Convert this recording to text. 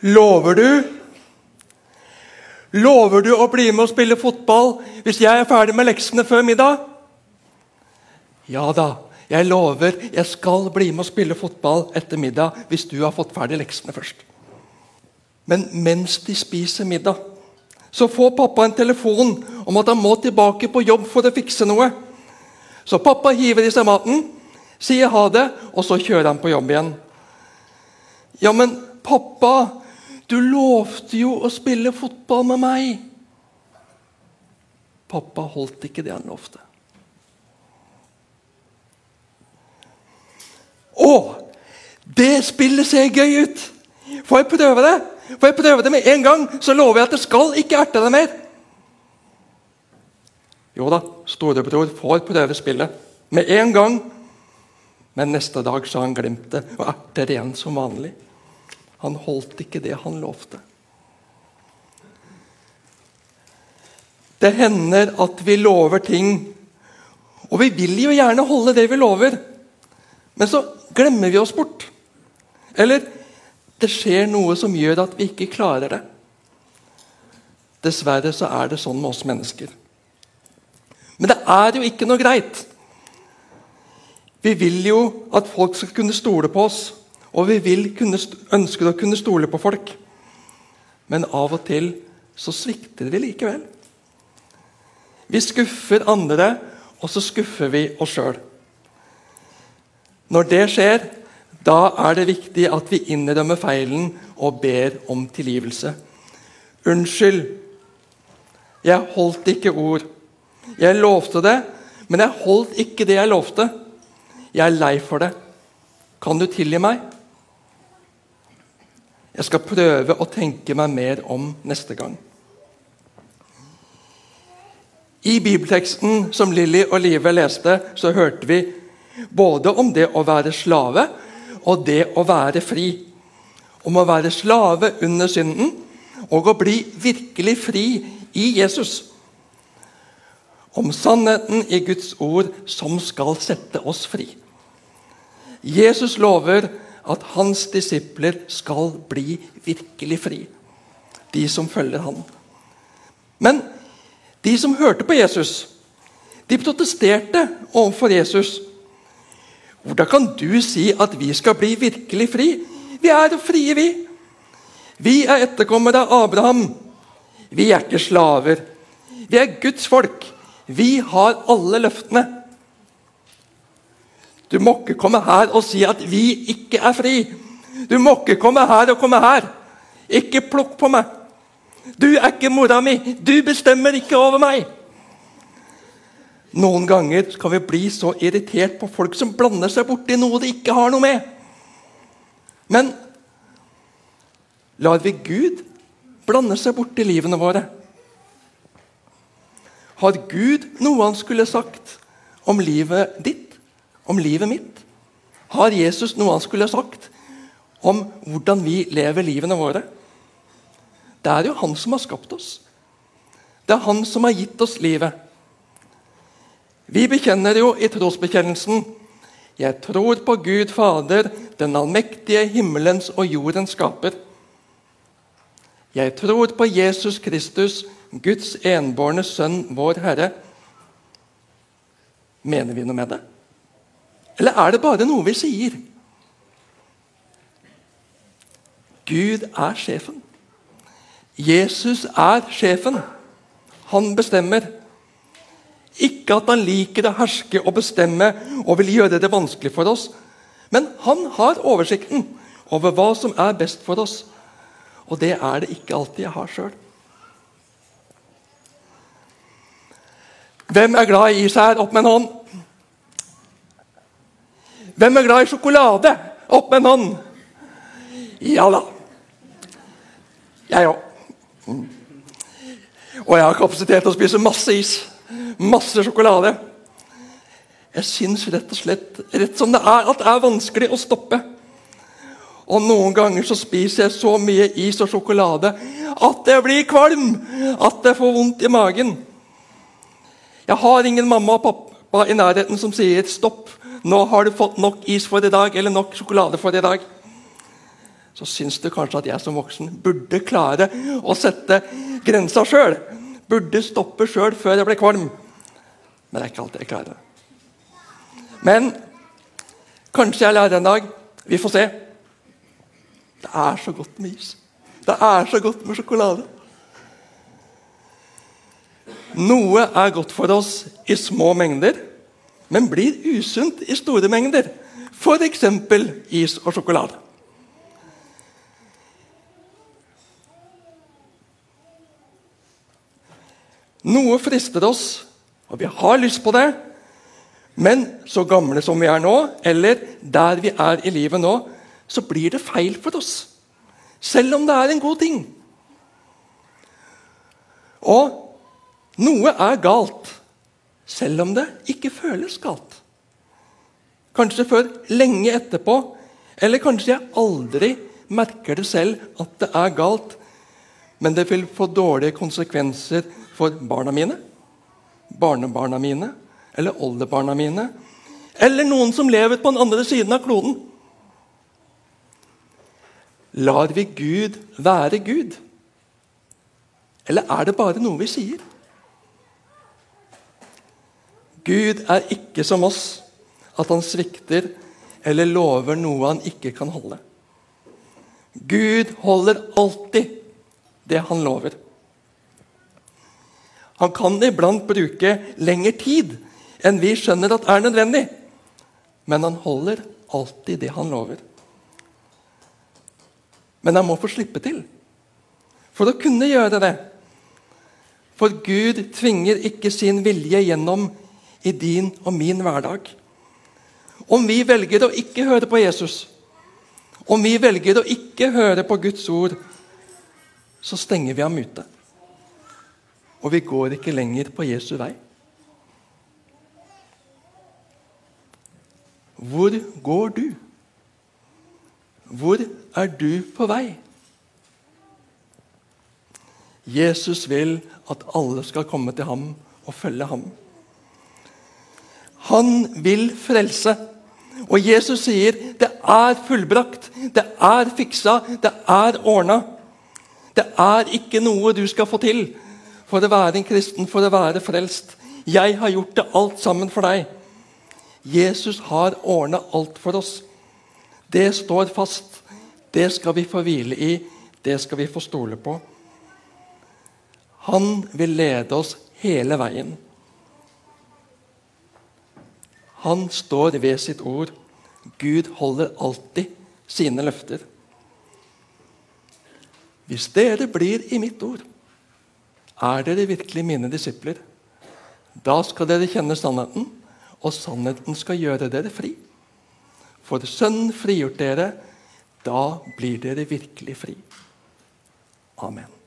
Lover du? Lover du å bli med og spille fotball hvis jeg er ferdig med leksene før middag? Ja da, jeg lover. Jeg skal bli med og spille fotball etter middag hvis du har fått ferdig leksene først. Men mens de spiser middag, så får pappa en telefon om at han må tilbake på jobb for å fikse noe. Så pappa hiver i seg maten, sier ha det, og så kjører han på jobb igjen. Ja, men pappa, du lovte jo å spille fotball med meg. Pappa holdt ikke det han lovte. Å! Det spillet ser gøy ut! Får jeg prøve det? Får jeg prøve det med en gang, så lover jeg at det skal ikke erte deg mer. Jo da, storebror får prøve spillet. Med en gang. Men neste dag så har han glemt det og erter igjen som vanlig. Han holdt ikke det han lovte. Det hender at vi lover ting, og vi vil jo gjerne holde det vi lover, men så glemmer vi oss bort. Eller det skjer noe som gjør at vi ikke klarer det. Dessverre så er det sånn med oss mennesker. Men det er jo ikke noe greit. Vi vil jo at folk skal kunne stole på oss. Og vi vil kunne, ønske å kunne stole på folk. Men av og til så svikter vi likevel. Vi skuffer andre, og så skuffer vi oss sjøl. Når det skjer, da er det viktig at vi innrømmer feilen og ber om tilgivelse. Unnskyld, jeg holdt ikke ord. Jeg lovte det, men jeg holdt ikke det jeg lovte. Jeg er lei for det. Kan du tilgi meg? Jeg skal prøve å tenke meg mer om neste gang. I bibelteksten som Lilly og Live leste, så hørte vi både om det å være slave og det å være fri. Om å være slave under synden og å bli virkelig fri i Jesus. Om sannheten i Guds ord som skal sette oss fri. Jesus lover at hans disipler skal bli virkelig fri. De som følger han. Men de som hørte på Jesus, de protesterte overfor Jesus. Hvordan kan du si at vi skal bli virkelig fri? Vi er jo frie, vi. Vi er etterkommere av Abraham. Vi er ikke slaver. Vi er Guds folk. Vi har alle løftene. Du må ikke komme her og si at vi ikke er fri. Du må ikke komme her og komme her. Ikke plukk på meg. Du er ikke mora mi. Du bestemmer ikke over meg. Noen ganger kan vi bli så irritert på folk som blander seg borti noe de ikke har noe med. Men lar vi Gud blande seg borti livene våre? Har Gud noe han skulle sagt om livet ditt? Om livet mitt? Har Jesus noe han skulle sagt om hvordan vi lever livene våre? Det er jo han som har skapt oss. Det er han som har gitt oss livet. Vi bekjenner jo i trosbekjennelsen Jeg tror på Gud Fader, den allmektige himmelens og jordens skaper. Jeg tror på Jesus Kristus, Guds enbårne Sønn, vår Herre. Mener vi noe med det? Eller er det bare noe vi sier? Gud er sjefen. Jesus er sjefen. Han bestemmer. Ikke at han liker å herske og bestemme og vil gjøre det vanskelig for oss. Men han har oversikten over hva som er best for oss. Og det er det ikke alltid jeg har sjøl. Hvem er glad i seg? Opp med en hånd. Hvem er glad i sjokolade? Opp med en hånd! Ja da. Jeg òg. Og jeg har kapasitet til å spise masse is. Masse sjokolade. Jeg syns rett og slett rett som det er, at det er vanskelig å stoppe. Og Noen ganger så spiser jeg så mye is og sjokolade at jeg blir kvalm. At jeg får vondt i magen. Jeg har ingen mamma og pappa i nærheten som sier 'stopp'. 'Nå har du fått nok is for i dag', eller 'nok sjokolade for i dag'. så syns du kanskje at jeg som voksen burde klare å sette grensa sjøl. Burde stoppe sjøl før jeg ble kvalm. Men det er ikke alltid jeg klarer det. Men kanskje jeg lærer en dag. Vi får se. Det er så godt med is. Det er så godt med sjokolade. Noe er godt for oss i små mengder, men blir usunt i store mengder. F.eks. is og sjokolade. Noe frister oss, og vi har lyst på det. Men så gamle som vi er nå, eller der vi er i livet nå, så blir det feil for oss. Selv om det er en god ting. Og noe er galt, selv om det ikke føles galt. Kanskje før lenge etterpå, eller kanskje jeg aldri merker det selv at det er galt, men det vil få dårlige konsekvenser for barna mine, barnebarna mine eller oldebarna mine, eller noen som lever på den andre siden av kloden. Lar vi Gud være Gud? Eller er det bare noe vi sier? Gud er ikke som oss, at han svikter eller lover noe han ikke kan holde. Gud holder alltid det han lover. Han kan iblant bruke lengre tid enn vi skjønner at er nødvendig, men han holder alltid det han lover. Men han må få slippe til for å kunne gjøre det. For Gud tvinger ikke sin vilje gjennom i din og min hverdag. Om vi velger å ikke høre på Jesus, om vi velger å ikke høre på Guds ord, så stenger vi ham ute. Og vi går ikke lenger på Jesu vei. Hvor går du? Hvor er du på vei? Jesus vil at alle skal komme til ham og følge ham. Han vil frelse. Og Jesus sier det er fullbrakt, det er fiksa, det er ordna. Det er ikke noe du skal få til for å være en kristen, for å være frelst. Jeg har gjort det alt sammen for deg. Jesus har ordna alt for oss. Det står fast. Det skal vi få hvile i. Det skal vi få stole på. Han vil lede oss hele veien. Han står ved sitt ord. Gud holder alltid sine løfter. Hvis dere blir i mitt ord, er dere virkelig mine disipler. Da skal dere kjenne sannheten, og sannheten skal gjøre dere fri. For Sønnen frigjort dere, da blir dere virkelig fri. Amen.